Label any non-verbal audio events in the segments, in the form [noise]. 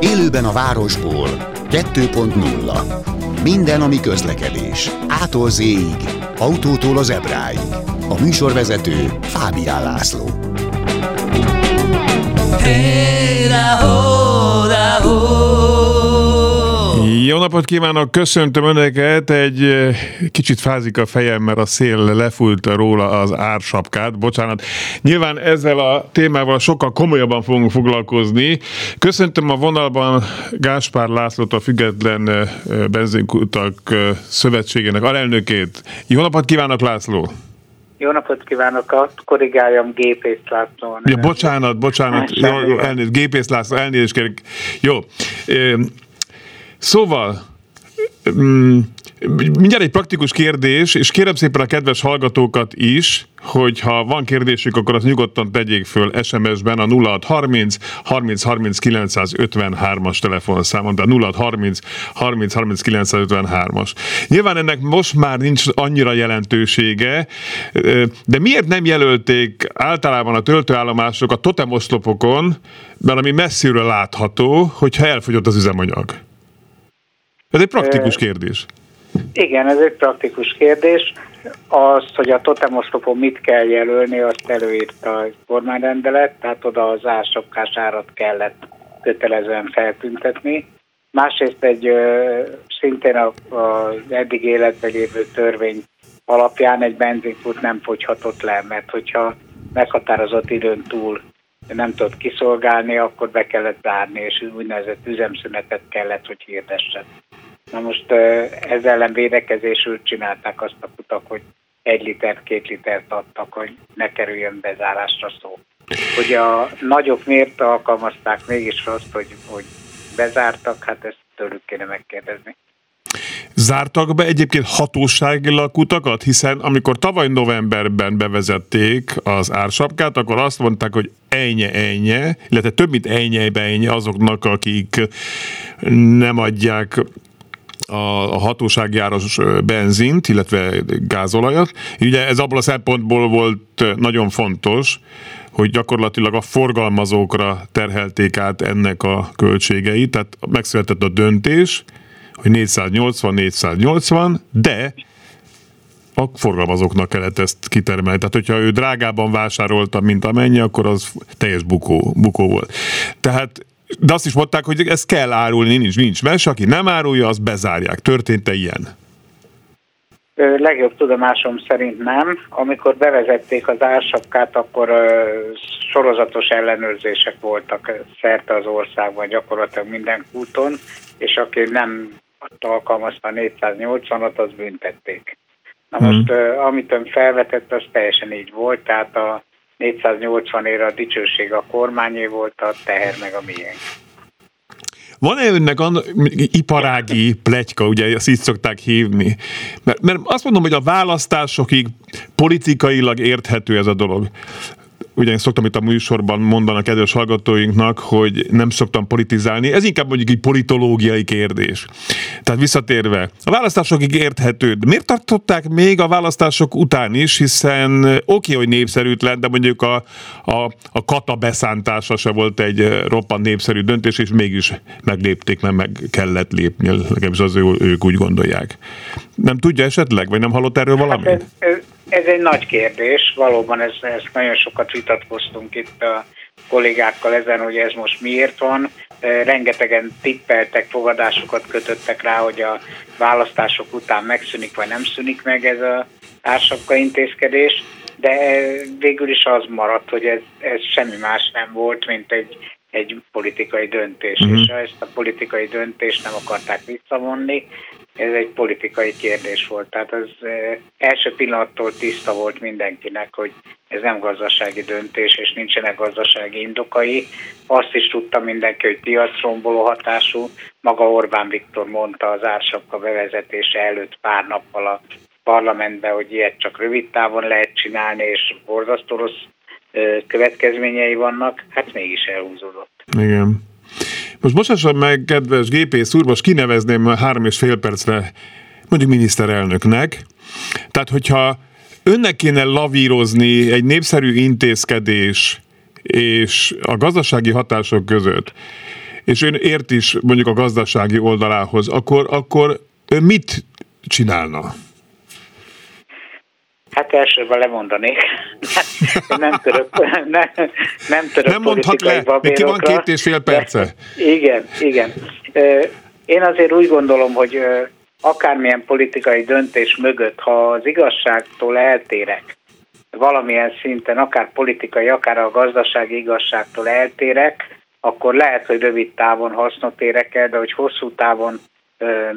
Élőben a városból 2.0 Minden, ami közlekedés. Ától z autótól az ebráig. A műsorvezető Fábián László. Hey, da, ho, da, ho. Jó napot kívánok, köszöntöm Önöket, egy kicsit fázik a fejem, mert a szél lefújt róla az ársapkát, bocsánat. Nyilván ezzel a témával sokkal komolyabban fogunk foglalkozni. Köszöntöm a vonalban Gáspár Lászlót, a Független Benzinkutak Szövetségének alelnökét. Jó napot kívánok, László! Jó napot kívánok, azt korrigáljam Gépész László. Ja, bocsánat, bocsánat, jó, jó, elnézést, Gépész László, elnézést kérek. Jó, Szóval, mm, mindjárt egy praktikus kérdés, és kérem szépen a kedves hallgatókat is, hogy ha van kérdésük, akkor azt nyugodtan tegyék föl SMS-ben a 0630 30 30 953-as telefonszámon, tehát 0630 30 30 953-as. Nyilván ennek most már nincs annyira jelentősége, de miért nem jelölték általában a töltőállomások a totemoszlopokon, mert ami messziről látható, hogyha elfogyott az üzemanyag? Ez egy praktikus kérdés. Igen, ez egy praktikus kérdés. Az, hogy a totemoszlopon mit kell jelölni, azt előírta a kormányrendelet, tehát oda az ársapkás árat kellett kötelezően feltüntetni. Másrészt egy szintén az eddig életben lévő törvény alapján egy benzinkút nem fogyhatott le, mert hogyha meghatározott időn túl nem tudott kiszolgálni, akkor be kellett zárni, és úgynevezett üzemszünetet kellett, hogy hirdessen. Na most ezzel ellen védekezésül csinálták azt a kutak, hogy egy liter, két litert adtak, hogy ne kerüljön bezárásra szó. Hogy a nagyok miért alkalmazták mégis azt, hogy, hogy bezártak, hát ezt tőlük kéne megkérdezni. Zártak be egyébként hatóságilag kutakat, hiszen amikor tavaly novemberben bevezették az ársapkát, akkor azt mondták, hogy ennyi ennyi, illetve több mint ennyi ennyi azoknak, akik nem adják a, a hatósági áras benzint, illetve gázolajat. Ugye ez abból a szempontból volt nagyon fontos, hogy gyakorlatilag a forgalmazókra terhelték át ennek a költségeit, tehát megszületett a döntés, hogy 480-480, de a forgalmazóknak kellett ezt kitermelni. Tehát, hogyha ő drágában vásárolta, mint amennyi, akkor az teljes bukó, bukó volt. Tehát de azt is mondták, hogy ezt kell árulni, nincs, nincs mes, aki nem árulja, az bezárják. Történt-e ilyen? Legjobb tudomásom szerint nem. Amikor bevezették az ársapkát, akkor sorozatos ellenőrzések voltak szerte az országban, gyakorlatilag minden úton, és aki nem alkalmazta 480-at, az büntették. Na most, hmm. amit ön felvetett, az teljesen így volt, tehát a 480 ére a dicsőség a kormányé volt, a teher meg a miénk. Van-e önnek an, iparági pletyka, ugye ezt így szokták hívni? Mert, mert azt mondom, hogy a választásokig politikailag érthető ez a dolog én szoktam itt a műsorban mondanak kedves hallgatóinknak, hogy nem szoktam politizálni. Ez inkább mondjuk egy politológiai kérdés. Tehát visszatérve, a választásokig érthető. De miért tartották még a választások után is, hiszen oké, okay, hogy népszerűtlen, de mondjuk a, a, a kata beszántása se volt egy roppant népszerű döntés, és mégis meglépték, mert meg kellett lépni, legalábbis az ő, ők úgy gondolják. Nem tudja esetleg, vagy nem hallott erről valamit? Hát ez, ez, ez egy nagy kérdés, valóban ez, ez nagyon sokat vitatkoztunk itt a kollégákkal ezen, hogy ez most miért van. Rengetegen tippeltek, fogadásokat kötöttek rá, hogy a választások után megszűnik vagy nem szűnik meg ez a társapka intézkedés, de végül is az maradt, hogy ez, ez semmi más nem volt, mint egy, egy politikai döntés, uh-huh. és ezt a politikai döntést nem akarták visszavonni, ez egy politikai kérdés volt. Tehát az első pillanattól tiszta volt mindenkinek, hogy ez nem gazdasági döntés, és nincsenek gazdasági indokai. Azt is tudta mindenki, hogy piacromboló hatású. Maga Orbán Viktor mondta az ársapka bevezetése előtt pár nappal a parlamentben, hogy ilyet csak rövid távon lehet csinálni, és borzasztó rossz következményei vannak, hát mégis elhúzódott. Igen. Most bocsássam meg, kedves gépész úr, most kinevezném három és fél percre mondjuk miniszterelnöknek. Tehát, hogyha önnek kéne lavírozni egy népszerű intézkedés és a gazdasági hatások között, és ön ért is mondjuk a gazdasági oldalához, akkor, akkor ön mit csinálna? Hát elsőben lemondanék. [laughs] nem török, nem, nem török Nem mondhat le, neki van két és fél perce. De, igen, igen. Én azért úgy gondolom, hogy akármilyen politikai döntés mögött, ha az igazságtól eltérek, valamilyen szinten, akár politikai, akár a gazdasági igazságtól eltérek, akkor lehet, hogy rövid távon hasznot érek el, de hogy hosszú távon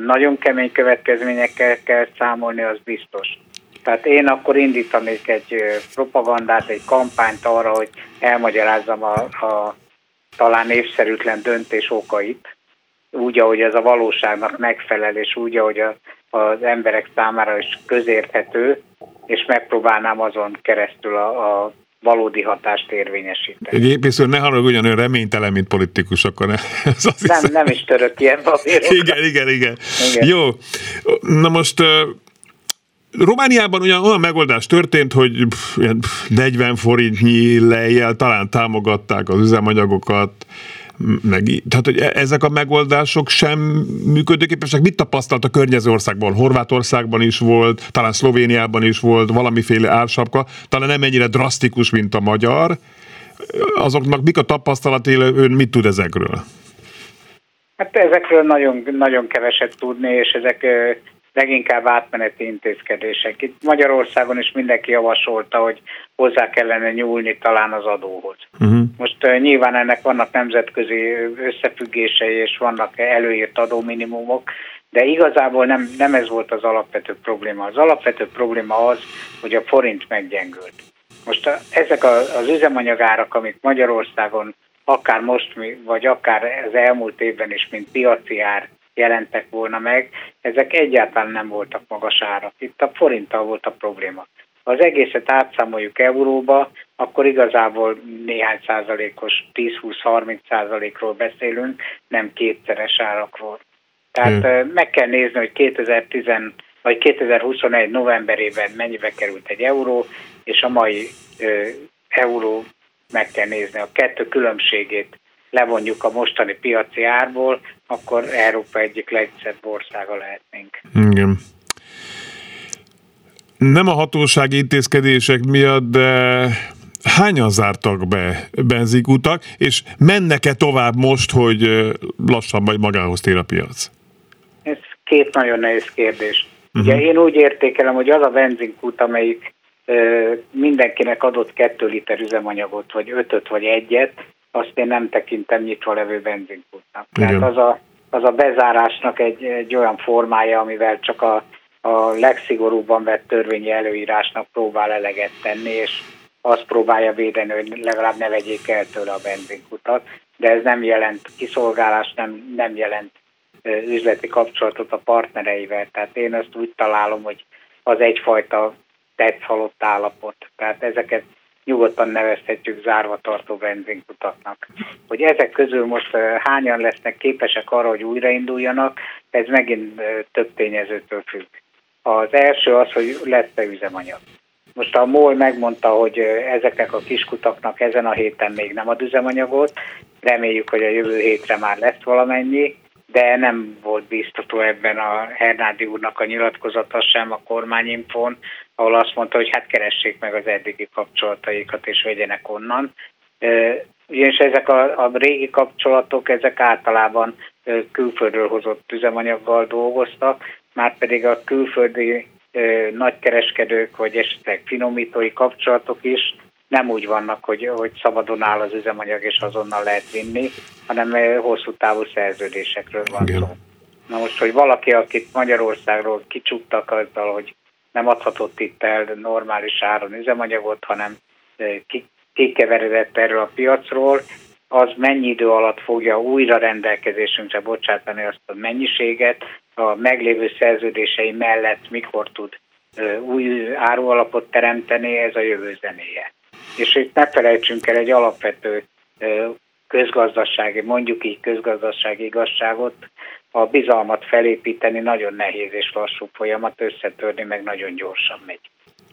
nagyon kemény következményekkel kell számolni, az biztos. Tehát én akkor indítanék egy propagandát, egy kampányt arra, hogy elmagyarázzam a, a talán népszerűtlen döntés okait, úgy, ahogy ez a valóságnak megfelel, és úgy, ahogy a, az emberek számára is közérthető, és megpróbálnám azon keresztül a, a valódi hatást érvényesíteni. Épészül ne haragudjon, ön reménytelen, mint politikus, akkor ne. [laughs] Ez azt nem, hiszem. nem is török ilyen papírokra. Igen, igen, igen, igen. Jó. Na most Romániában olyan, olyan megoldás történt, hogy 40 forintnyi lejjel talán támogatták az üzemanyagokat, meg, tehát, hogy e- ezek a megoldások sem működőképesek. Mit tapasztalt a környező országban? Horvátországban is volt, talán Szlovéniában is volt valamiféle ársapka, talán nem ennyire drasztikus, mint a magyar. Azoknak mik a tapasztalat, ön mit tud ezekről? Hát ezekről nagyon, nagyon keveset tudni, és ezek leginkább átmeneti intézkedések. Itt Magyarországon is mindenki javasolta, hogy hozzá kellene nyúlni talán az adóhoz. Uh-huh. Most uh, nyilván ennek vannak nemzetközi összefüggései, és vannak előírt adóminimumok, de igazából nem, nem ez volt az alapvető probléma. Az alapvető probléma az, hogy a forint meggyengült. Most a, ezek a, az üzemanyagárak, amik Magyarországon akár most, vagy akár az elmúlt évben is, mint piaci ár jelentek volna meg, ezek egyáltalán nem voltak magas árak. Itt a forinttal volt a probléma. Ha az egészet átszámoljuk euróba, akkor igazából néhány százalékos, 10-20-30 százalékról beszélünk, nem kétszeres árakról. Tehát hmm. meg kell nézni, hogy 2010 vagy 2021 novemberében mennyibe került egy euró, és a mai ö, euró meg kell nézni a kettő különbségét levonjuk a mostani piaci árból, akkor Európa egyik legszebb országa lehetnénk. Igen. Nem a hatósági intézkedések miatt, de hányan zártak be benzinkutak, és mennek-e tovább most, hogy lassan majd magához tér a piac? Ez két nagyon nehéz kérdés. Uh-huh. Ugye én úgy értékelem, hogy az a benzinkút, amelyik ö, mindenkinek adott kettő liter üzemanyagot, vagy ötöt, vagy egyet, azt én nem tekintem nyitva levő benzinkútnak. Tehát az a, az a bezárásnak egy, egy olyan formája, amivel csak a, a legszigorúbban vett törvényi előírásnak próbál eleget tenni, és azt próbálja védeni, hogy legalább ne vegyék el tőle a benzinkutat, de ez nem jelent kiszolgálást, nem, nem jelent üzleti kapcsolatot a partnereivel. Tehát én ezt úgy találom, hogy az egyfajta tetszhalott állapot. Tehát ezeket nyugodtan nevezhetjük zárva tartó benzinkutaknak. Hogy ezek közül most hányan lesznek képesek arra, hogy újrainduljanak, ez megint több tényezőtől függ. Az első az, hogy lesz-e üzemanyag. Most a MOL megmondta, hogy ezeknek a kiskutaknak ezen a héten még nem ad üzemanyagot, reméljük, hogy a jövő hétre már lesz valamennyi, de nem volt biztató ebben a Hernádi úrnak a nyilatkozata sem a kormányinfón, ahol azt mondta, hogy hát keressék meg az eddigi kapcsolataikat, és vegyenek onnan. Ugyanis ezek a, a régi kapcsolatok, ezek általában külföldről hozott üzemanyaggal dolgoztak, már pedig a külföldi nagykereskedők, vagy esetleg finomítói kapcsolatok is nem úgy vannak, hogy, hogy szabadon áll az üzemanyag, és azonnal lehet vinni, hanem hosszú távú szerződésekről van szó. Na most, hogy valaki, akit Magyarországról kicsuktak azzal, hogy nem adhatott itt el normális áron üzemanyagot, hanem kikeveredett erről a piacról, az mennyi idő alatt fogja újra rendelkezésünkre bocsátani azt a mennyiséget, a meglévő szerződései mellett mikor tud új árualapot teremteni, ez a jövő zenéje. És itt ne felejtsünk el egy alapvető közgazdasági, mondjuk így közgazdasági igazságot, a bizalmat felépíteni nagyon nehéz és lassú folyamat, összetörni meg nagyon gyorsan megy.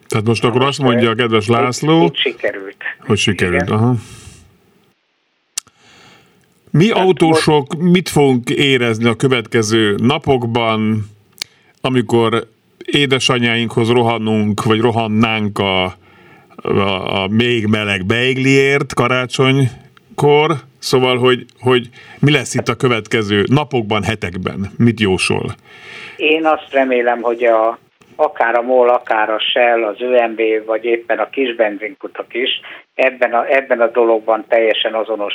Tehát most akkor azt mondja a kedves László, hogy sikerült. Hogy sikerült, aha. Mi autósok mit fogunk érezni a következő napokban, amikor édesanyáinkhoz rohanunk, vagy rohannánk a, a, a még meleg beigliért karácsonykor, szóval, hogy, hogy mi lesz itt a következő napokban, hetekben, mit jósol? Én azt remélem, hogy a, akár a MOL, akár a Shell, az ÖMB, vagy éppen a kis benzinkutak is ebben a, ebben a dologban teljesen azonos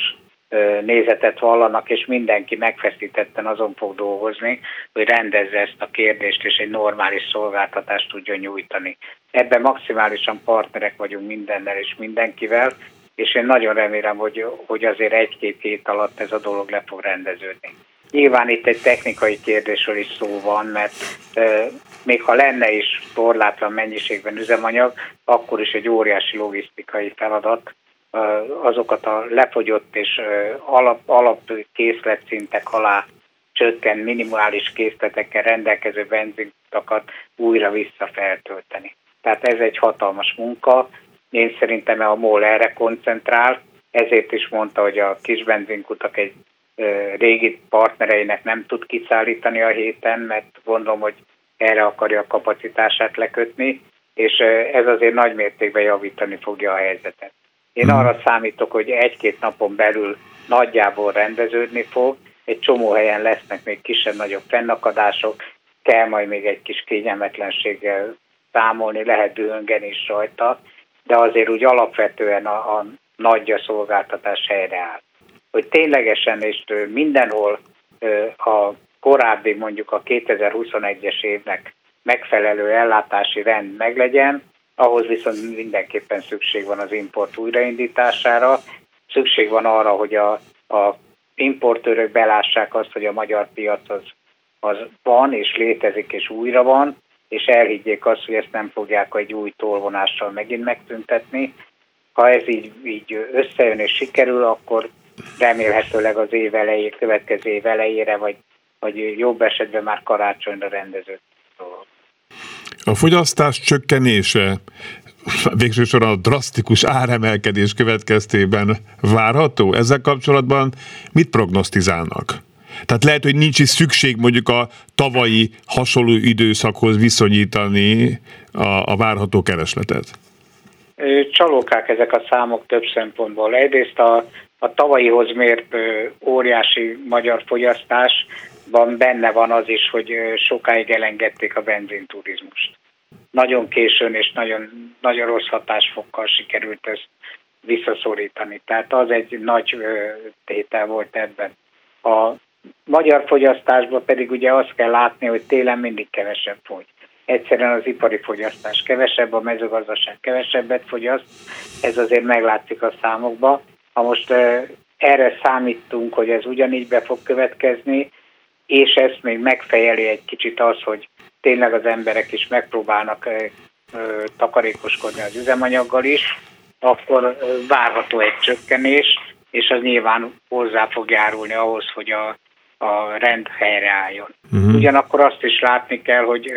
nézetet vallanak, és mindenki megfeszítetten azon fog dolgozni, hogy rendezze ezt a kérdést, és egy normális szolgáltatást tudjon nyújtani. Ebben maximálisan partnerek vagyunk mindennel és mindenkivel, és én nagyon remélem, hogy, hogy azért egy-két hét alatt ez a dolog le fog rendeződni. Nyilván itt egy technikai kérdésről is szó van, mert e, még ha lenne is korlátlan mennyiségben üzemanyag, akkor is egy óriási logisztikai feladat, azokat a lefogyott és alap, alapkészletszintek alá csökken minimális készletekkel rendelkező benzintakat újra visszafeltölteni. Tehát ez egy hatalmas munka. Én szerintem a MOL erre koncentrál, ezért is mondta, hogy a kis benzinkutak egy régi partnereinek nem tud kiszállítani a héten, mert gondolom, hogy erre akarja a kapacitását lekötni, és ez azért nagy mértékben javítani fogja a helyzetet. Én hmm. arra számítok, hogy egy-két napon belül nagyjából rendeződni fog, egy csomó helyen lesznek még kisebb-nagyobb fennakadások, kell majd még egy kis kényelmetlenséggel számolni, lehet dühöngeni is rajta, de azért úgy alapvetően a, a nagyja szolgáltatás helyreáll. Hogy ténylegesen és mindenhol a korábbi mondjuk a 2021-es évnek megfelelő ellátási rend meglegyen, ahhoz viszont mindenképpen szükség van az import újraindítására, szükség van arra, hogy a, a importőrök belássák azt, hogy a magyar piac az, az van, és létezik, és újra van, és elhiggyék azt, hogy ezt nem fogják egy új tolvonással megint megszüntetni. Ha ez így, így összejön és sikerül, akkor remélhetőleg az év elejé, következő év elejére, vagy, vagy jobb esetben már karácsonyra rendező dolog. A fogyasztás csökkenése végsősorban a drasztikus áremelkedés következtében várható? Ezzel kapcsolatban mit prognosztizálnak? Tehát lehet, hogy nincs is szükség mondjuk a tavalyi hasonló időszakhoz viszonyítani a, a várható keresletet. Csalókák ezek a számok több szempontból. Egyrészt a, a tavalyihoz mért óriási magyar fogyasztás van benne van az is, hogy sokáig elengedték a benzinturizmust. Nagyon későn és nagyon, nagyon rossz hatásfokkal sikerült ezt visszaszorítani. Tehát az egy nagy tétel volt ebben. A magyar fogyasztásban pedig ugye azt kell látni, hogy télen mindig kevesebb fogy. Egyszerűen az ipari fogyasztás kevesebb, a mezőgazdaság kevesebbet fogyaszt, ez azért meglátszik a számokba. Ha most erre számítunk, hogy ez ugyanígy be fog következni, és ezt még megfejeli egy kicsit az, hogy tényleg az emberek is megpróbálnak takarékoskodni az üzemanyaggal is, akkor várható egy csökkenés, és az nyilván hozzá fog járulni ahhoz, hogy a, a rend helyreálljon. Uh-huh. Ugyanakkor azt is látni kell, hogy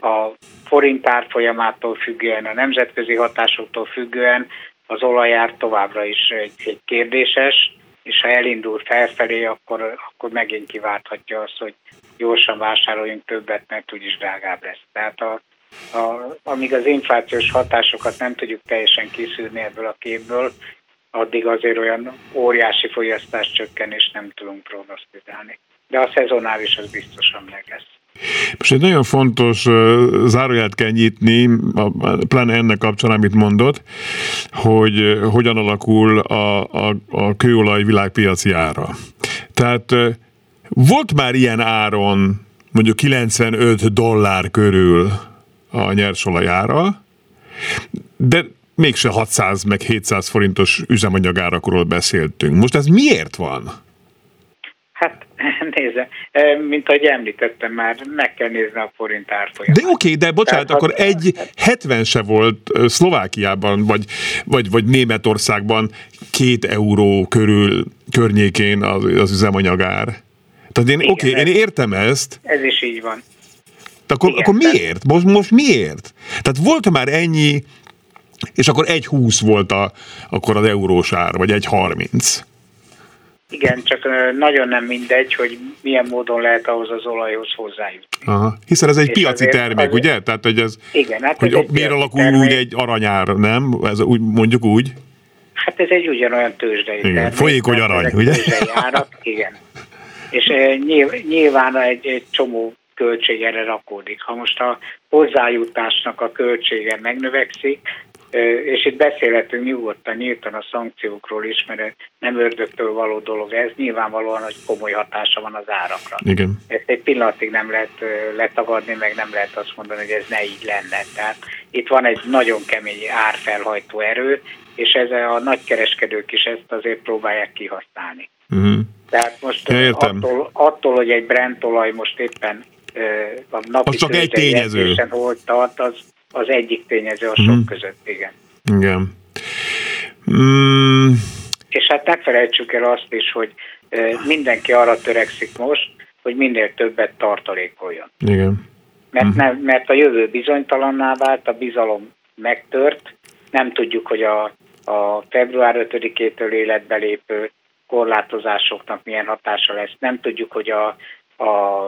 a forint árfolyamától függően, a nemzetközi hatásoktól függően az olajár továbbra is egy, egy kérdéses, és ha elindul felfelé, akkor, akkor megint kiválthatja azt, hogy gyorsan vásároljunk többet, mert úgyis drágább lesz. Tehát a, a, amíg az inflációs hatásokat nem tudjuk teljesen kiszűrni ebből a képből, addig azért olyan óriási fogyasztás csökkenést nem tudunk prognosztizálni. De a szezonális az biztosan meg lesz. Most egy nagyon fontos záróját kell nyitni, pláne ennek kapcsán, amit mondott, hogy hogyan alakul a, a, a kőolaj világpiaci ára. Tehát volt már ilyen áron mondjuk 95 dollár körül a nyersolaj de mégse 600 meg 700 forintos üzemanyagárakról beszéltünk. Most ez miért van? Hát [laughs] nézze, mint ahogy említettem már, meg kell nézni a forint árfolyamát. De oké, okay, de bocsánat, Tehát, akkor egy 70 se volt Szlovákiában, vagy, vagy, vagy Németországban két euró körül környékén az, az üzemanyagár. Tehát én, oké, okay, én értem ezt. Ez is így van. De akkor, Igen, akkor miért? Most, most miért? Tehát volt már ennyi, és akkor egy 20 volt a, akkor az eurós ár, vagy egy 30. Igen, csak nagyon nem mindegy, hogy milyen módon lehet ahhoz az olajhoz hozzájutni. Aha. Hiszen ez egy És piaci azért- termék, azért- ugye? Tehát, hogy ez, Igen, hát hogy ez miért alakul termék. úgy egy aranyár, nem? Ez úgy, mondjuk úgy. Hát ez egy ugyanolyan tőzsdei Igen, termék, folyékony arany, ugye? Árak, igen. És nyilv- nyilván egy, egy csomó költség erre rakódik. Ha most a hozzájutásnak a költsége megnövekszik, és itt beszélhetünk nyugodtan, nyíltan a szankciókról is, mert nem ördögtől való dolog ez, nyilvánvalóan, hogy komoly hatása van az árakra. Igen. Ezt egy pillanatig nem lehet letagadni, meg nem lehet azt mondani, hogy ez ne így lenne. Tehát itt van egy nagyon kemény árfelhajtó erő, és ez a nagykereskedők is ezt azért próbálják kihasználni. Uh-huh. Tehát most értem. attól, attól, hogy egy Brent olaj most éppen a napi Az csak egy tényező. hol tart, az, az egyik tényező a sok Mhm. között, igen. Igen. Mm, És hát ne felejtsük el azt is, hogy mindenki arra törekszik most, hogy minél többet tartalékoljon. igen. Mert, nem, mert a jövő bizonytalanná vált, a bizalom megtört, nem tudjuk, hogy a, a február 5-től életbe lépő korlátozásoknak milyen hatása lesz. Nem tudjuk, hogy a, a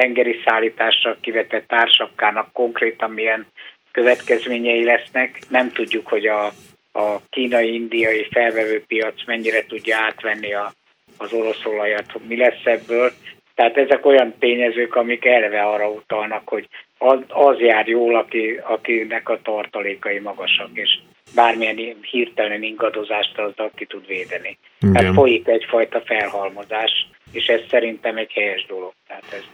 tengeri szállításra kivetett társapkának konkrétan milyen következményei lesznek. Nem tudjuk, hogy a, a kínai-indiai felvevő piac mennyire tudja átvenni a, az orosz olajat, mi lesz ebből. Tehát ezek olyan tényezők, amik elve arra utalnak, hogy az, az jár jól, aki, akinek a tartalékai magasak, és bármilyen hirtelen ingadozást azzal ki tud védeni. Igen. Tehát folyik egyfajta felhalmozás, és ez szerintem egy helyes dolog. Tehát, ez,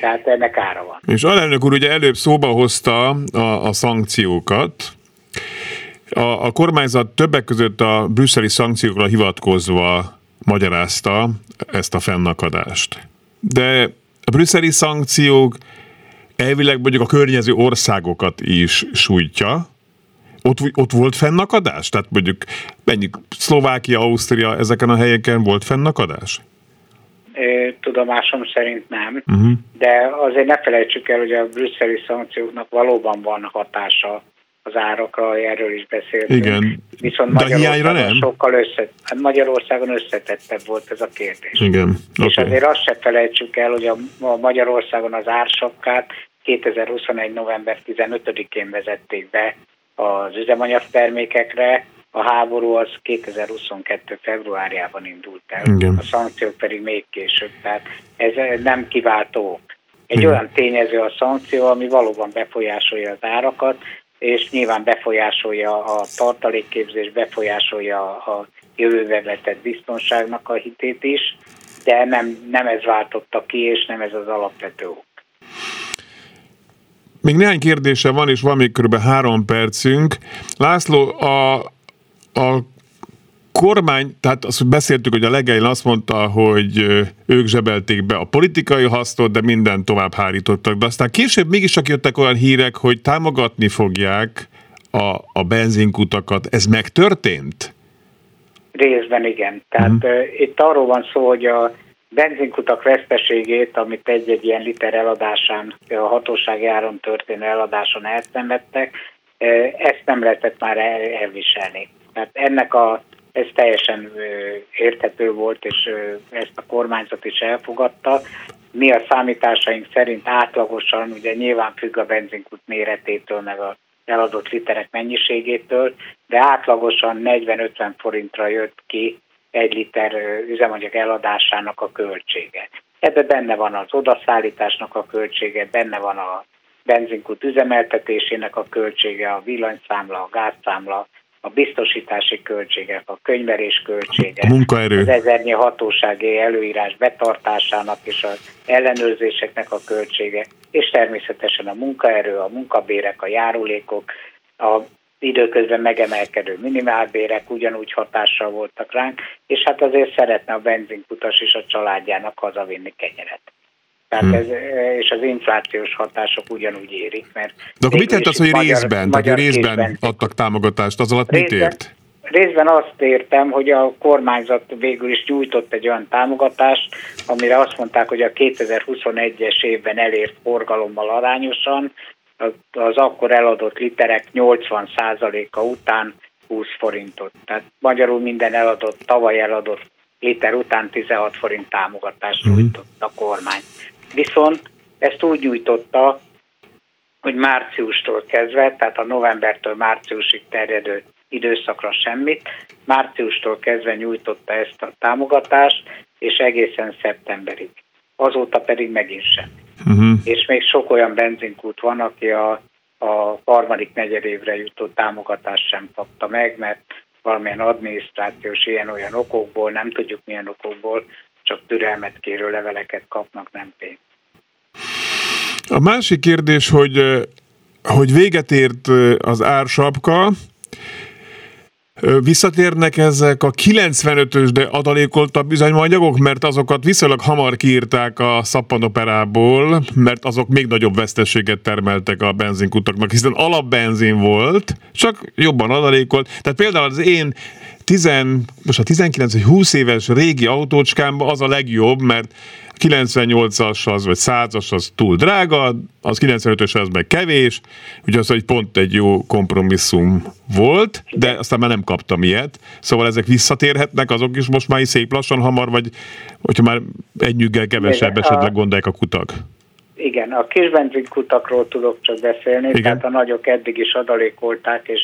tehát ennek ára van. És alelnök úr ugye előbb szóba hozta a, a szankciókat. A, a kormányzat többek között a brüsszeli szankciókra hivatkozva magyarázta ezt a fennakadást. De a brüsszeli szankciók elvileg mondjuk a környező országokat is sújtja. Ott, ott volt fennakadás? Tehát mondjuk mennyi Szlovákia, Ausztria, ezeken a helyeken volt fennakadás? Tudomásom szerint nem, Uh-huh. de azért ne felejtsük el, hogy a brüsszeli szankcióknak valóban van hatása az árakra, erről is beszéltünk. Igen. Viszont De Magyarországon nem? sokkal össze, hát Magyarországon összetettebb volt ez a kérdés. Igen. És Oké. azért azt se felejtsük el, hogy a, a Magyarországon az ársapkát 2021. november 15-én vezették be az üzemanyagtermékekre, a háború az 2022. februárjában indult el, Igen. a szankciók pedig még később, tehát ez nem kiváltó ok. Egy Igen. olyan tényező a szankció, ami valóban befolyásolja az árakat, és nyilván befolyásolja a tartalékképzés, befolyásolja a jövőbe vetett biztonságnak a hitét is, de nem, nem ez váltotta ki, és nem ez az alapvető ok. Még néhány kérdése van, és van még kb. három percünk. László, a, a kormány, tehát azt beszéltük, hogy a legelején azt mondta, hogy ők zsebelték be a politikai hasznot, de mindent tovább hárítottak. De aztán később mégis csak jöttek olyan hírek, hogy támogatni fogják a, a benzinkutakat. Ez megtörtént? Részben igen. Tehát Mhm. uh, itt arról van szó, hogy a benzinkutak veszteségét, amit egy-egy ilyen liter eladásán, a hatósági áron történő eladáson elszenvedtek, uh, ezt nem lehetett már el, elviselni. Tehát ennek a, ez teljesen érthető volt, és ezt a kormányzat is elfogadta. Mi a számításaink szerint átlagosan, ugye nyilván függ a benzinkút méretétől, meg a eladott literek mennyiségétől, de átlagosan 40-50 forintra jött ki egy liter üzemanyag eladásának a költsége. Ebbe benne van az odaszállításnak a költsége, benne van a benzinkút üzemeltetésének a költsége, a villanyszámla, a gázszámla, a biztosítási költségek, a könyvelés költsége, A munkaerő. az ezernyi hatósági előírás betartásának és az ellenőrzéseknek a költsége, és természetesen a munkaerő, a munkabérek, a járulékok, a időközben megemelkedő minimálbérek ugyanúgy hatással voltak ránk, és hát azért szeretne a benzinkutas is a családjának hazavinni kenyeret. Tehát Hmm. ez, és az inflációs hatások ugyanúgy érik, mert... De akkor mit is az, hogy magyar- részben, tehát magyar hogy részben kézben- adtak támogatást? Az alatt mit Részben- ért? részben azt értem, hogy a kormányzat végül is nyújtott egy olyan támogatást, amire azt mondták, hogy a 2021-es évben elért forgalommal arányosan az akkor eladott literek 80%-a után 20 forintot. Tehát magyarul minden eladott, tavaly eladott liter után 16 forint támogatást mm. nyújtott a kormány. Viszont ezt úgy nyújtotta, hogy márciustól kezdve, tehát a novembertől márciusig terjedő időszakra semmit, márciustól kezdve nyújtotta ezt a támogatást, és egészen szeptemberig. Azóta pedig megint sem. Uh-huh. És még sok olyan benzinkút van, aki a, a harmadik negyedévre jutó támogatást sem kapta meg, mert valamilyen adminisztrációs ilyen-olyan okokból, nem tudjuk milyen okokból, csak türelmet kérő leveleket kapnak, nem pénzt. A másik kérdés, hogy, hogy véget ért az ársapka, Visszatérnek ezek a 95-ös, de adalékoltabb üzemanyagok, mert azokat viszonylag hamar kiírták a szappanoperából, mert azok még nagyobb veszteséget termeltek a benzinkutaknak, hiszen alapbenzin volt, csak jobban adalékolt. Tehát például az én 10, most a 19 vagy 20 éves régi autócskámban az a legjobb, mert 98-as az, vagy 100-as az túl drága, az 95-ös az meg kevés, ugye az egy pont egy jó kompromisszum volt, de aztán már nem kaptam ilyet. Szóval ezek visszatérhetnek, azok is most már szép lassan hamar, vagy hogyha már egy nyüggel kevesebb Igen, esetleg a... gondolják a kutak. Igen, a kis kutakról tudok csak beszélni, Igen. tehát a nagyok eddig is adalékolták, és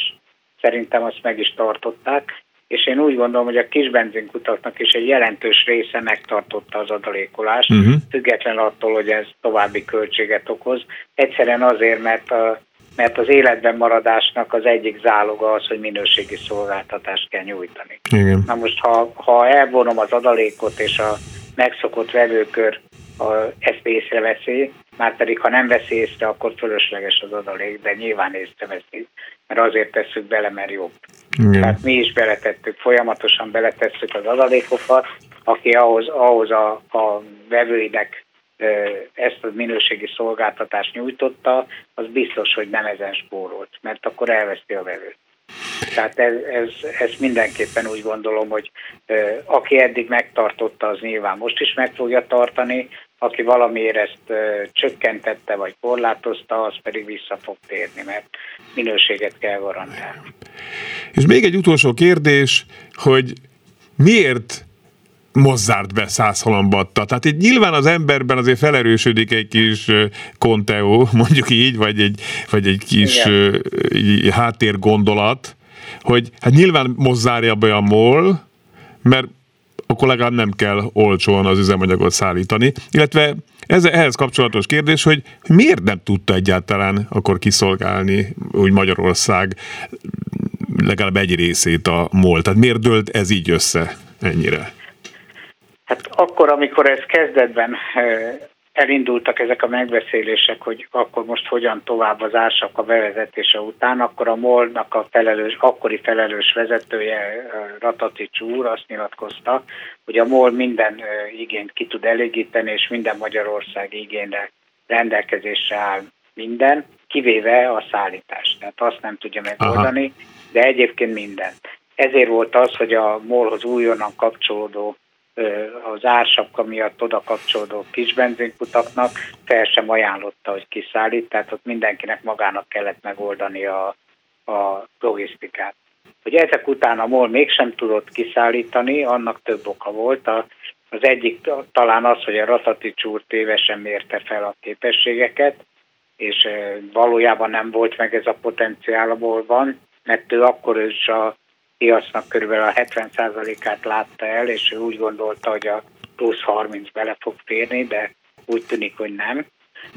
szerintem azt meg is tartották és én úgy gondolom, hogy a kis benzinkutaknak is egy jelentős része megtartotta az adalékolást, uh-huh. független attól, hogy ez további költséget okoz. Egyszerűen azért, mert, a, mert az életben maradásnak az egyik záloga az, hogy minőségi szolgáltatást kell nyújtani. Igen. Na most, ha, ha elvonom az adalékot és a megszokott vevőkör a, ezt észreveszi, már pedig ha nem veszi észre, akkor fölösleges az adalék, de nyilván észreveszi, mert azért tesszük bele, mert jobb. Igen. Tehát mi is beletettük, folyamatosan beletesszük az adalékokat, aki ahhoz, ahhoz a, a vevőinek ezt a minőségi szolgáltatást nyújtotta, az biztos, hogy nem ezen spórolt, mert akkor elveszti a vevőt. Tehát ez, ez, ez mindenképpen úgy gondolom, hogy aki eddig megtartotta, az nyilván most is meg fogja tartani, aki valamiért ezt csökkentette vagy korlátozta, az pedig vissza fog térni, mert minőséget kell garantálni. És még egy utolsó kérdés, hogy miért mozzárt be száz halambatta. Tehát itt nyilván az emberben azért felerősödik egy kis konteó, [laughs] mondjuk így, vagy egy, vagy egy kis így, háttérgondolat, hogy hát nyilván mozzárja be a MOL, mert akkor legalább nem kell olcsóan az üzemanyagot szállítani. Illetve ez, ehhez kapcsolatos kérdés, hogy miért nem tudta egyáltalán akkor kiszolgálni úgy Magyarország legalább egy részét a MOL? Tehát miért dölt ez így össze ennyire? Hát akkor, amikor ez kezdetben elindultak ezek a megbeszélések, hogy akkor most hogyan tovább az ársak a bevezetése után, akkor a MOL-nak a felelős, akkori felelős vezetője Ratatics úr azt nyilatkozta, hogy a MOL minden igényt ki tud elégíteni, és minden Magyarország igényre rendelkezésre áll minden, kivéve a szállítást. Tehát azt nem tudja megoldani, Aha. de egyébként minden. Ezért volt az, hogy a MOL-hoz újonnan kapcsolódó az ársapka miatt oda kapcsolódó kis benzinkutaknak fel sem ajánlotta, hogy kiszállít, tehát ott mindenkinek magának kellett megoldani a, a logisztikát. Hogy ezek után a MOL mégsem tudott kiszállítani, annak több oka volt. A, az egyik talán az, hogy a Ratatics úr tévesen mérte fel a képességeket, és valójában nem volt meg ez a potenciál, ahol van, mert ő akkor is a piacnak körülbelül a 70%-át látta el, és ő úgy gondolta, hogy a plusz 30 bele fog férni, de úgy tűnik, hogy nem.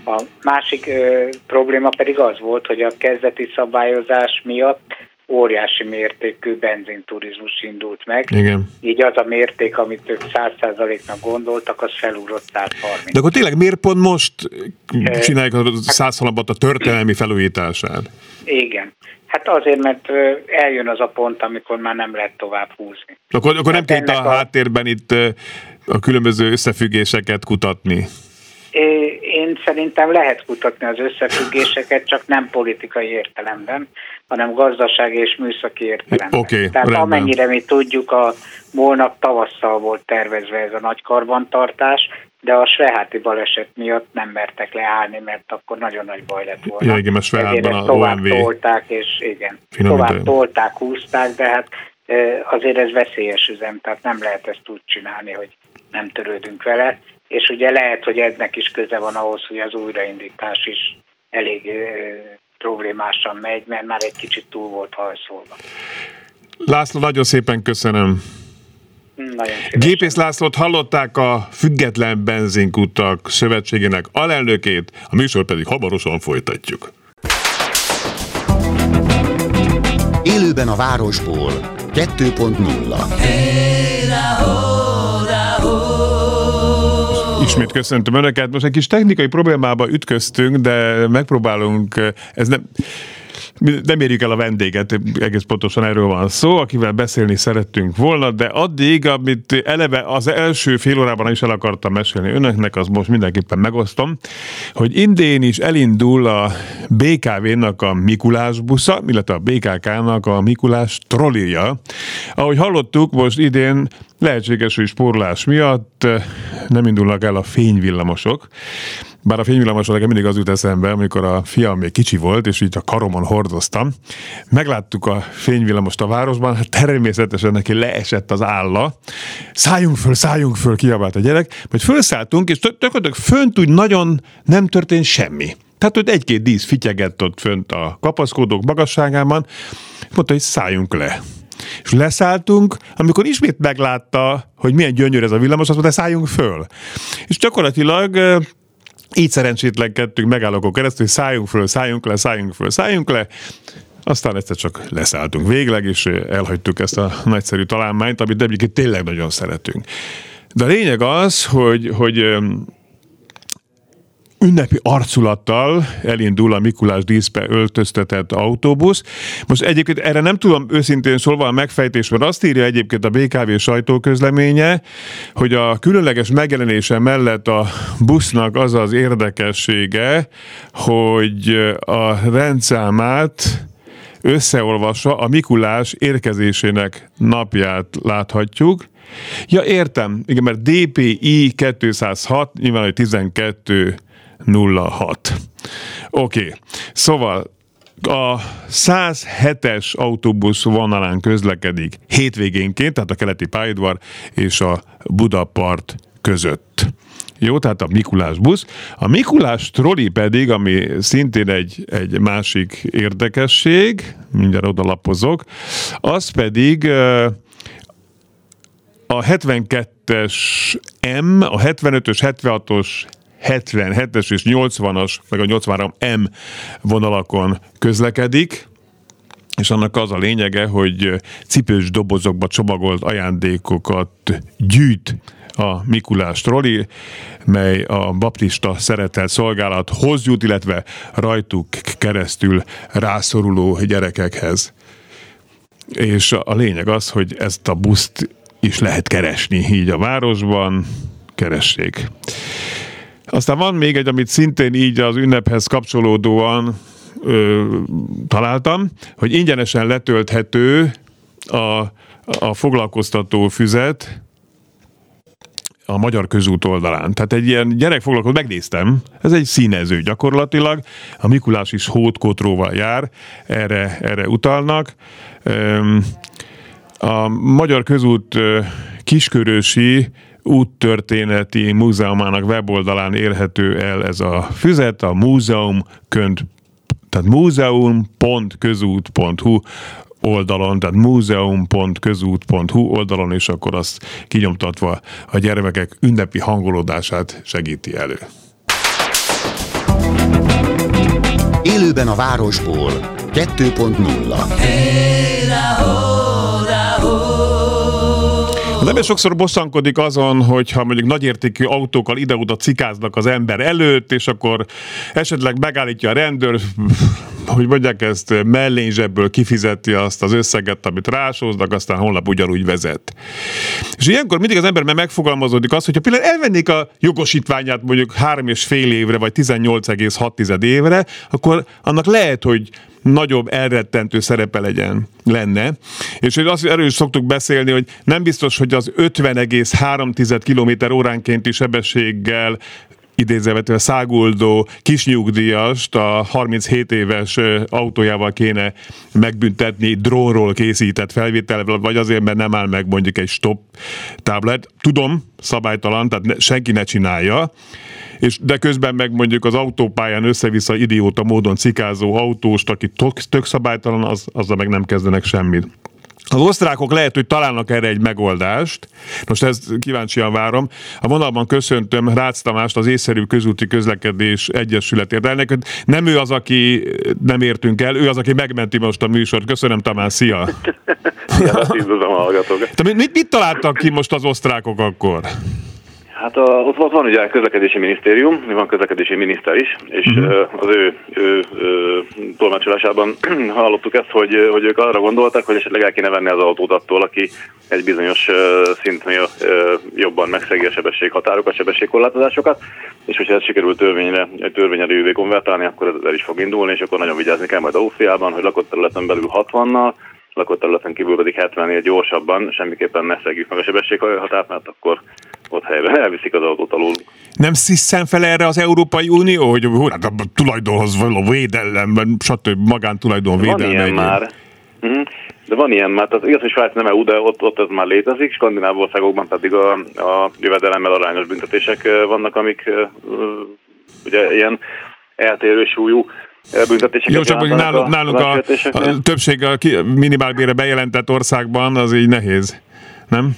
A másik ö, probléma pedig az volt, hogy a kezdeti szabályozás miatt óriási mértékű benzinturizmus indult meg. Igen. Így az a mérték, amit ők 100%-nak gondoltak, az felúrott 130. De akkor tényleg miért pont most csinálják a százszalabat a történelmi felújítását? Igen. Hát azért, mert eljön az a pont, amikor már nem lehet tovább húzni. Akkor, akkor nem kell itt a, a háttérben itt a különböző összefüggéseket kutatni? Én szerintem lehet kutatni az összefüggéseket, csak nem politikai értelemben, hanem gazdasági és műszaki értelemben. Oké, Tehát rendben. amennyire mi tudjuk, a Molnak tavasszal volt tervezve ez a nagy karbantartás, de a Sveháti baleset miatt nem mertek leállni, mert akkor nagyon nagy baj lett volna. Ja, igen, mert Svehátban a tovább OMV tolták, és igen, Finomítani. tovább tolták, húzták, de hát azért ez veszélyes üzem, tehát nem lehet ezt úgy csinálni, hogy nem törődünk vele, és ugye lehet, hogy ennek is köze van ahhoz, hogy az újraindítás is elég problémásan megy, mert már egy kicsit túl volt hajszolva. László, nagyon szépen köszönöm. Nagyon szívesen. Gépész Lászlót hallották a Független Benzinkutak Szövetségének alelnökét, a műsor pedig hamarosan folytatjuk. Élőben a városból 2.0 Ismét köszöntöm Önöket. Most egy kis technikai problémába ütköztünk, de megpróbálunk, ez nem, nem érjük el a vendéget, egész pontosan erről van szó, akivel beszélni szerettünk volna, de addig, amit eleve az első fél órában is el akartam mesélni önöknek, az most mindenképpen megosztom, hogy idén is elindul a BKV-nak a Mikulás busza, illetve a BKK-nak a Mikulás trollija. Ahogy hallottuk, most idén lehetséges, hogy spórolás miatt nem indulnak el a fényvillamosok, bár a fényvillamosról nekem mindig az jut eszembe, amikor a fiam még kicsi volt, és így a karomon hordoztam. Megláttuk a fényvillamost a városban, hát természetesen neki leesett az álla. Szálljunk föl, szálljunk föl, kiabált a gyerek. Majd felszálltunk, és gyakorlatilag fönt úgy nagyon nem történt semmi. Tehát ott egy-két dísz fityegett ott fönt a kapaszkodók magasságában, mondta, hogy szálljunk le. És leszálltunk, amikor ismét meglátta, hogy milyen gyönyörű ez a villamos, azt mondta, szálljunk föl. És gyakorlatilag így szerencsétlenkedtünk megállókon keresztül, hogy szálljunk föl, szálljunk le, szálljunk föl, szálljunk le. Aztán egyszer csak leszálltunk végleg, és elhagytuk ezt a nagyszerű találmányt, amit egyébként tényleg nagyon szeretünk. De a lényeg az, hogy, hogy ünnepi arculattal elindul a Mikulás díszbe öltöztetett autóbusz. Most egyébként erre nem tudom őszintén szólva a megfejtés, mert azt írja egyébként a BKV sajtóközleménye, hogy a különleges megjelenése mellett a busznak az az érdekessége, hogy a rendszámát összeolvasva a Mikulás érkezésének napját láthatjuk. Ja, értem. Igen, mert DPI 206, nyilván, hogy 12 06. Oké, okay. szóval a 107-es autóbusz vonalán közlekedik hétvégénként, tehát a keleti pályaudvar és a Budapart között. Jó, tehát a Mikulás busz. A Mikulás troli pedig, ami szintén egy, egy másik érdekesség, mindjárt odalapozok, az pedig a 72-es M, a 75-ös, 76-os, 77-es és 80-as, meg a 83M vonalakon közlekedik, és annak az a lényege, hogy cipős dobozokba csomagolt ajándékokat gyűjt a Mikulás troli, mely a baptista szeretett szolgálathoz jut, illetve rajtuk keresztül rászoruló gyerekekhez. És a lényeg az, hogy ezt a buszt is lehet keresni így a városban, keressék. Aztán van még egy, amit szintén így az ünnephez kapcsolódóan ö, találtam, hogy ingyenesen letölthető a, a foglalkoztató füzet a Magyar Közút oldalán. Tehát egy ilyen gyerekfoglalkozó, megnéztem, ez egy színező gyakorlatilag, a Mikulás is hótkotróval jár, erre, erre utalnak. A Magyar Közút kiskörösi úttörténeti múzeumának weboldalán érhető el ez a füzet, a múzeum könt, tehát múzeum.közút.hu oldalon, tehát múzeum.közút.hu oldalon, és akkor azt kinyomtatva a gyermekek ünnepi hangolódását segíti elő. Élőben a városból. 2.0 Az ember sokszor bosszankodik azon, hogyha mondjuk nagyértékű autókkal ide-oda cikáznak az ember előtt, és akkor esetleg megállítja a rendőr, hogy mondják ezt, mellényzsebből kifizeti azt az összeget, amit rásóznak, aztán holnap ugyanúgy vezet. És ilyenkor mindig az ember megfogalmazódik az, hogyha például elvennék a jogosítványát mondjuk három és fél évre, vagy 18,6 évre, akkor annak lehet, hogy nagyobb elrettentő szerepe legyen, lenne. És azt erről is szoktuk beszélni, hogy nem biztos, hogy az 50,3 km óránkénti sebességgel idézővetően száguldó kisnyugdíjast a 37 éves autójával kéne megbüntetni drónról készített felvételvel, vagy azért, mert nem áll meg mondjuk egy stop táblát. Tudom, szabálytalan, tehát senki ne csinálja, és de közben meg mondjuk az autópályán össze-vissza idióta módon cikázó autóst, aki tök, tök szabálytalan, az, azzal meg nem kezdenek semmit. Az osztrákok lehet, hogy találnak erre egy megoldást. Most ezt kíváncsian várom. A vonalban köszöntöm Rácz Tamást, az észszerű közúti közlekedés egyesületért. Elnek, nem ő az, aki nem értünk el, ő az, aki megmenti most a műsort. Köszönöm Tamás, szia! Szia, üdvözlöm a hallgatókat! mit, mit találtak ki most az osztrákok akkor? Hát a, ott, ott van ugye a közlekedési minisztérium, van közlekedési miniszter is, és uh-huh. az ő, ő, ő tolmácsolásában [clears throat] hallottuk ezt, hogy, hogy ők arra gondoltak, hogy esetleg el kéne venni az autót attól, aki egy bizonyos szintnél jobban megszegi a sebességhatárokat, sebességkorlátozásokat, és hogyha ez sikerült törvényre, törvényerővé konvertálni, akkor ez el is fog indulni, és akkor nagyon vigyázni kell majd Ausztriában, hogy lakott területen belül 60-nal, lakott területen kívül pedig 70-nél gyorsabban, semmiképpen ne szegjük meg a sebességhatárt, mert akkor ott helyben elviszik az autót alul. Nem sziszen fel erre az Európai Unió, hogy hát a tulajdonhoz való védelem, stb. magántulajdon védelme? Van ilyen már. De van ilyen, mert az igaz, hogy Svájc nem EU, de ott, ott ez már létezik, skandináv országokban pedig a, a jövedelemmel arányos büntetések vannak, amik ugye ilyen eltérő súlyú büntetéseket. Jó, csak hogy nálunk, nálunk a, a többség a minimálbére bejelentett országban az így nehéz, nem?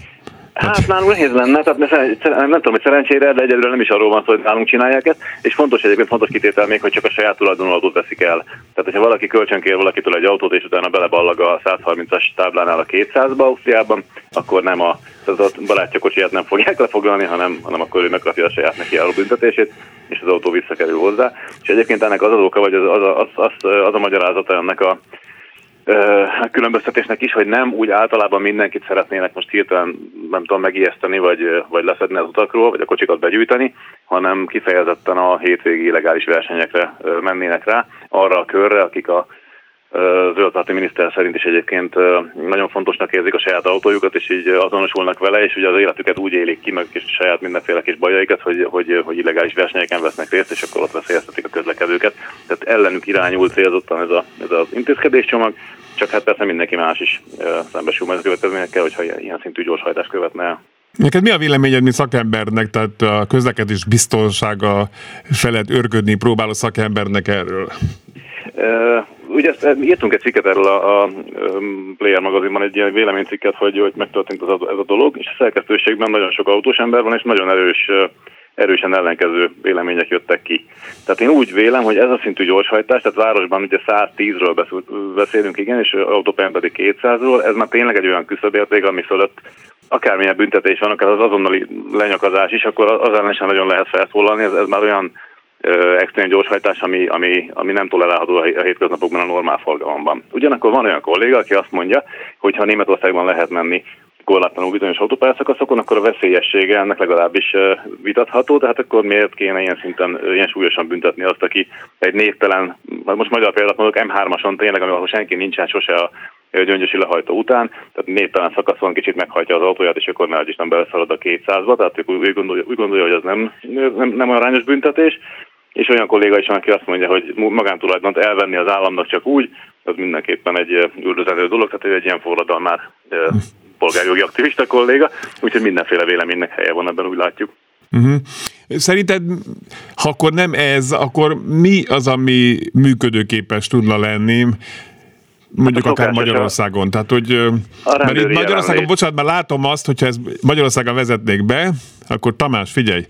Hát nálunk nehéz lenne, tehát nem tudom, hogy szerencsére, de egyelőre nem is arról van szó, hogy nálunk csinálják ezt, és fontos egyébként fontos kitétel még, hogy csak a saját tulajdonú autót veszik el. Tehát, hogyha valaki kölcsönkér valakitől egy autót, és utána beleballag a 130-as táblánál a 200-ba Ausztriában, akkor nem a, az a barátja kocsiját nem fogják lefoglalni, hanem, hanem akkor ő megkapja a saját neki álló büntetését, és az autó visszakerül hozzá. És egyébként ennek az az oka, vagy az, az, az, az, az a magyarázata ennek a különböztetésnek is, hogy nem úgy általában mindenkit szeretnének most hirtelen, nem tudom, megijeszteni, vagy, vagy leszedni az utakról, vagy a kocsikat begyűjteni, hanem kifejezetten a hétvégi illegális versenyekre mennének rá, arra a körre, akik a zöldpárti miniszter szerint is egyébként nagyon fontosnak érzik a saját autójukat, és így azonosulnak vele, és ugye az életüket úgy élik ki, meg és saját mindenféle kis bajaikat, hogy, hogy, hogy illegális versenyeken vesznek részt, és akkor ott veszélyeztetik a közlekedőket. Tehát ellenük irányul célzottan ez, a, ez az intézkedéscsomag, csak hát persze mindenki más is szembesül majd a következményekkel, hogyha ilyen szintű gyorshajtást követne el. Neked mi a véleményed, mint szakembernek, tehát a közlekedés biztonsága felett örködni próbáló szakembernek erről? Ugye ezt, írtunk egy cikket erről a, a Player magazinban, egy ilyen véleménycikket, hogy, hogy megtörtént ez a, ez a dolog, és a szerkesztőségben nagyon sok autós ember van, és nagyon erős erősen ellenkező vélemények jöttek ki. Tehát én úgy vélem, hogy ez a szintű gyorshajtás, tehát városban ugye 110-ről beszélünk, igen, és autópályán pedig 200-ról, ez már tényleg egy olyan küszöbérték, ami fölött akármilyen büntetés van, akár az azonnali lenyakazás is, akkor az ellen sem nagyon lehet felszólalni, ez, ez már olyan extrém gyorshajtás, ami, ami, ami nem tolerálható a hétköznapokban a normál forgalomban. Ugyanakkor van olyan kolléga, aki azt mondja, hogy ha Németországban lehet menni korlátlanul bizonyos autópályaszakaszokon, akkor a veszélyessége ennek legalábbis vitatható, tehát akkor miért kéne ilyen szinten, ilyen súlyosan büntetni azt, aki egy névtelen, most magyar példát mondok, M3-ason tényleg, ahol senki nincsen sose a gyöngyösi lehajtó után, tehát névtelen szakaszon kicsit meghajtja az autóját, és akkor ne Isten beleszalad a 200-ba, tehát ők úgy gondolja, úgy gondolja hogy az nem, nem, nem arányos büntetés, és olyan kolléga is van, aki azt mondja, hogy magántulajdont elvenni az államnak csak úgy, az mindenképpen egy üldözendő dolog, tehát ő egy ilyen forradalmár [laughs] polgárjogi aktivista kolléga, úgyhogy mindenféle véleménynek helye van ebben, úgy látjuk. Uh-huh. Szerinted, ha akkor nem ez, akkor mi az, ami működőképes tudna lenni? Mondjuk hát akár Magyarországon. Tehát, hogy, mert itt Magyarországon, bocsánat, már látom azt, hogyha ez Magyarországon vezetnék be, akkor Tamás, figyelj,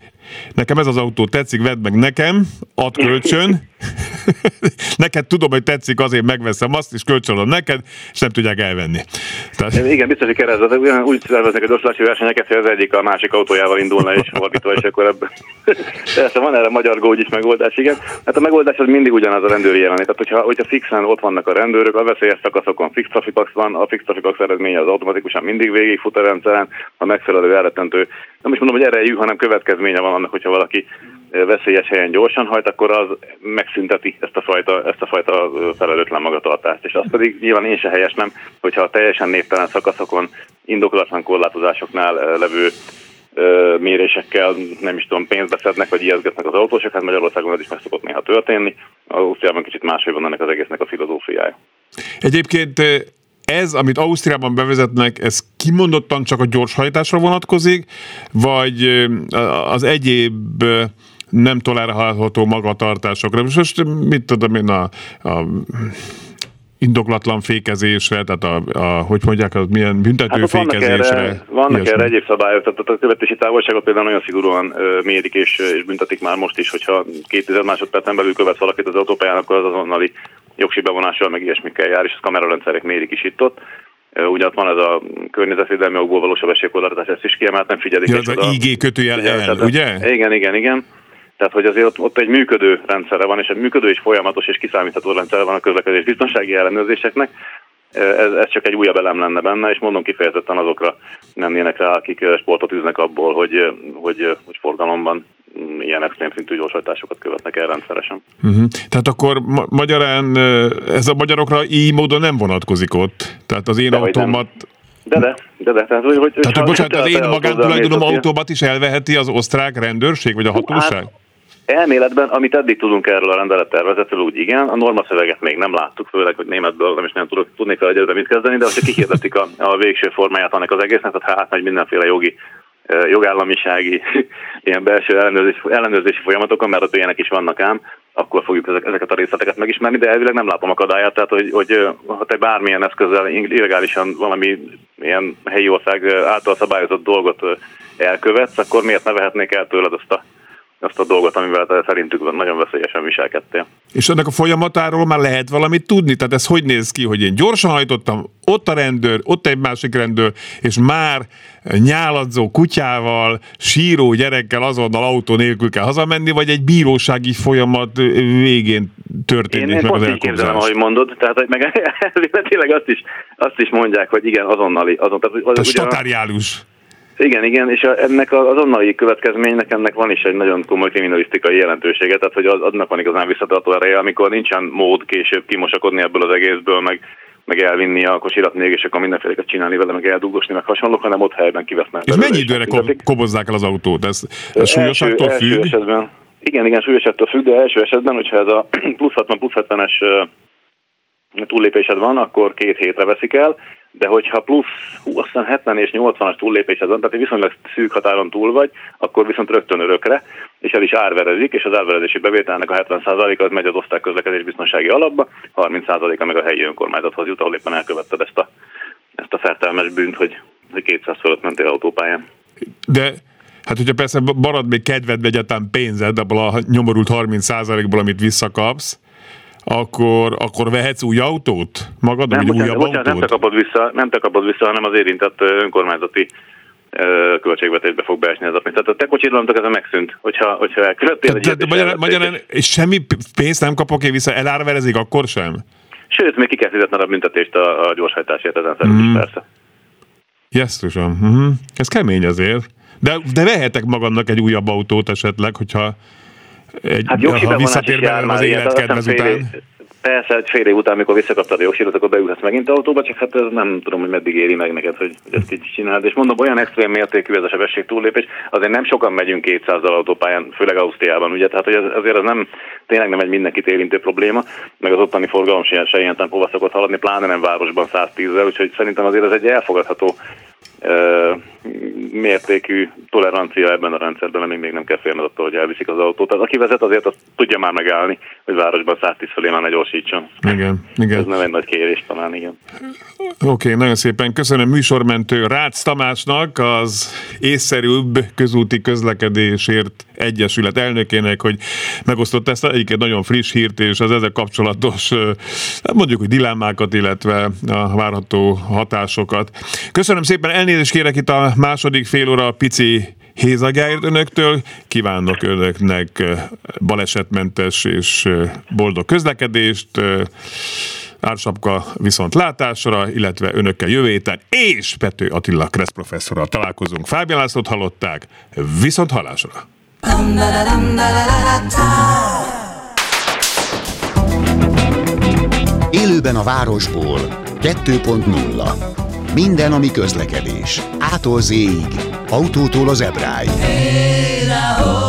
nekem ez az autó tetszik, vedd meg nekem, add kölcsön, [laughs] neked tudom, hogy tetszik, azért megveszem azt, és kölcsönöm neked, és nem tudják elvenni. Tehát... Igen, biztos, hogy keresztet, ugyan úgy szerveznek a gyorsulási versenyeket, hogy az egyik a másik autójával indulna, és fordítva, és akkor ebben. Persze [laughs] van erre magyar gógy is megoldás, igen. Hát a megoldás az mindig ugyanaz a rendőri jelenét. Tehát, hogyha, hogyha fixen ott vannak a rendőrök, a veszélyes szakaszokon fix trafikax van, a fix trafikax eredménye az automatikusan mindig végigfut a rendszeren, a megfelelő elretentő. Nem is mondom, hogy erejű, hanem következménye van annak, hogyha valaki veszélyes helyen gyorsan hajt, akkor az megszünteti ezt a fajta, ezt a fajta felelőtlen magatartást. És az pedig nyilván én se helyes nem, hogyha a teljesen névtelen szakaszokon indokolatlan korlátozásoknál levő mérésekkel, nem is tudom, pénzt beszednek, vagy ijeszgetnek az autósok, hát Magyarországon ez is meg szokott néha történni. Ausztriában kicsit máshogy van ennek az egésznek a filozófiája. Egyébként ez, amit Ausztriában bevezetnek, ez kimondottan csak a gyorshajtásra vonatkozik, vagy az egyéb nem tolerálható magatartásokra. Most mit tudom én, a, a indoklatlan fékezésre, tehát a, a hogy mondják, az milyen büntető hát fékezésre. Vannak erre, vannak erre egyéb szabályok, tehát a követési távolságot például nagyon szigorúan ö, mérik és, és büntetik már most is, hogyha két tized másodpercen belül követ valakit az autópályán, akkor az azonnali jogsi bevonással meg ilyesmikkel jár, és a kamerarendszerek mérik is itt ott. Ugye ott van ez a környezetvédelmi okból való sebességkorlátozás, ezt is kiemelt, nem figyelik. Ja, az IG kötőjel el, ugye? Igen, igen, igen. Tehát, hogy azért ott, ott egy működő rendszere van, és egy működő és folyamatos és kiszámítható rendszere van a közlekedés biztonsági ellenőrzéseknek. Ez, ez csak egy újabb elem lenne benne, és mondom kifejezetten azokra mennének rá, akik sportot üznek abból, hogy, hogy, hogy forgalomban ilyen extrém szintű gyorsajtásokat követnek el rendszeresen. Uh-huh. Tehát akkor ma- magyarán ez a magyarokra így módon nem vonatkozik ott? Tehát az én de autómat... De de, de de. Tehát, hogy, hogy, Tehát, hogy bocsánat, az én magántulajdonom autómat is elveheti az osztrák rendőrság, vagy a hatóság? Hát, Elméletben, amit eddig tudunk erről a rendelettervezetről, úgy igen, a normaszöveget még nem láttuk, főleg, hogy németből nem is nem tudok, tudnék vele egyedül mit kezdeni, de hogyha kihirdetik a, a végső formáját annak az egésznek, tehát hát nagy mindenféle jogi jogállamisági, [laughs] ilyen belső ellenőrzési, ellenőrzési folyamatokon, mert ott ilyenek is vannak ám, akkor fogjuk ezeket a részleteket megismerni, de elvileg nem látom akadályát, tehát hogy, hogy ha te bármilyen eszközzel illegálisan valami ilyen helyi ország által szabályozott dolgot elkövetsz, akkor miért ne vehetnék el tőled azt a azt a dolgot, amivel szerintük nagyon veszélyesen viselkedtél. És ennek a folyamatáról már lehet valamit tudni? Tehát ez hogy néz ki, hogy én gyorsan hajtottam, ott a rendőr, ott egy másik rendőr, és már nyáladzó kutyával, síró gyerekkel azonnal autó nélkül kell hazamenni, vagy egy bírósági folyamat végén történik én, én meg az elkobzás? képzelem, ahogy mondod, tehát hogy meg [laughs] tényleg azt is, azt is mondják, hogy igen, azonnali. Azon, tehát, tehát statáriálus. Igen, igen, és a, ennek az azonnali következménynek ennek van is egy nagyon komoly kriminalisztikai jelentősége, tehát hogy az, adnak van igazán visszatartó ereje, amikor nincsen mód később kimosakodni ebből az egészből, meg, meg elvinni a kosirat még, és akkor mindenféleket csinálni vele, meg eldugosni, meg hasonlók, hanem ott helyben kivesznek. És mennyi időre ko- kobozzák el az autót? Ez, ez súlyosaktól függ? Első esetben, igen, igen, súlyosaktól függ, de első esetben, hogyha ez a [clears throat] plusz 60, plusz 70-es túllépésed van, akkor két hétre veszik el, de hogyha plusz 20, 70 és 80-as túllépésed van, tehát viszonylag szűk határon túl vagy, akkor viszont rögtön örökre, és el is árverezik, és az árverezési bevételnek a 70%-a az megy az osztályközlekedés biztonsági alapba, 30%-a meg a helyi önkormányzathoz jut, ahol éppen elkövetted ezt a, ezt a fertelmes bűnt, hogy, hogy 200 fölött mentél autópályán. De Hát, hogyha persze marad még kedved, vagy egyáltalán pénzed abból a nyomorult 30%-ból, amit visszakapsz, akkor, akkor vehetsz új autót magad, nem, vagy bocsánat, újabb bocsánat, autót? Nem te, kapod vissza, nem te kapod vissza, hanem az érintett önkormányzati költségvetésbe fog beesni ez a pénz. Tehát a te kocsidalomtok ez a megszűnt, hogyha, hogyha elkövettél egy ilyet. Magyarán, magyarán, és semmi pénzt nem kapok én vissza, elárverezik akkor sem? Sőt, még ki kell fizetned a büntetést a, a gyorshajtásért ezen szerint mm. is persze. Jesztusom. Uh-huh. Ez kemény azért. De, de vehetek magamnak egy újabb autót esetleg, hogyha egy, hát ha visszatér belőlem az életkedvez után. Persze, egy fél év után, amikor visszakaptad a jogsírót, akkor beülhetsz megint autóba, csak hát ez nem tudom, hogy meddig éri meg neked, hogy, ezt így csináld. És mondom, olyan extrém mértékű ez a sebesség túllépés, azért nem sokan megyünk 200 autópályán, főleg Ausztriában, ugye, tehát hogy ez, azért az nem, tényleg nem egy mindenkit érintő probléma, meg az ottani forgalom se, se ilyen tempóval szokott haladni, pláne nem városban 110-zel, úgyhogy szerintem azért ez egy elfogadható mértékű tolerancia ebben a rendszerben, amíg még nem kell félni attól, hogy elviszik az autót. Tehát aki vezet, azért azt tudja már megállni, hogy városban 110 felé már ne gyorsítson. Igen, igen. Ez nem egy nagy kérés talán, igen. Oké, okay, nagyon szépen köszönöm műsormentő Rácz Tamásnak, az észszerűbb közúti közlekedésért Egyesület elnökének, hogy megosztott ezt egyiket nagyon friss hírt, és az ezzel kapcsolatos mondjuk, hogy dilemmákat, illetve a várható hatásokat. Köszönöm szépen, elnézést kérek itt a második fél óra pici hézagáért önöktől. Kívánok önöknek balesetmentes és boldog közlekedést, ársapka viszont látásra, illetve önökkel jövő héten, és Pető Attila Kressz professzorral találkozunk. Fábián Lászlót hallották, viszont halásra! Élőben a városból 2.0 minden, ami közlekedés. Ától z Autótól az ebráig. Hey,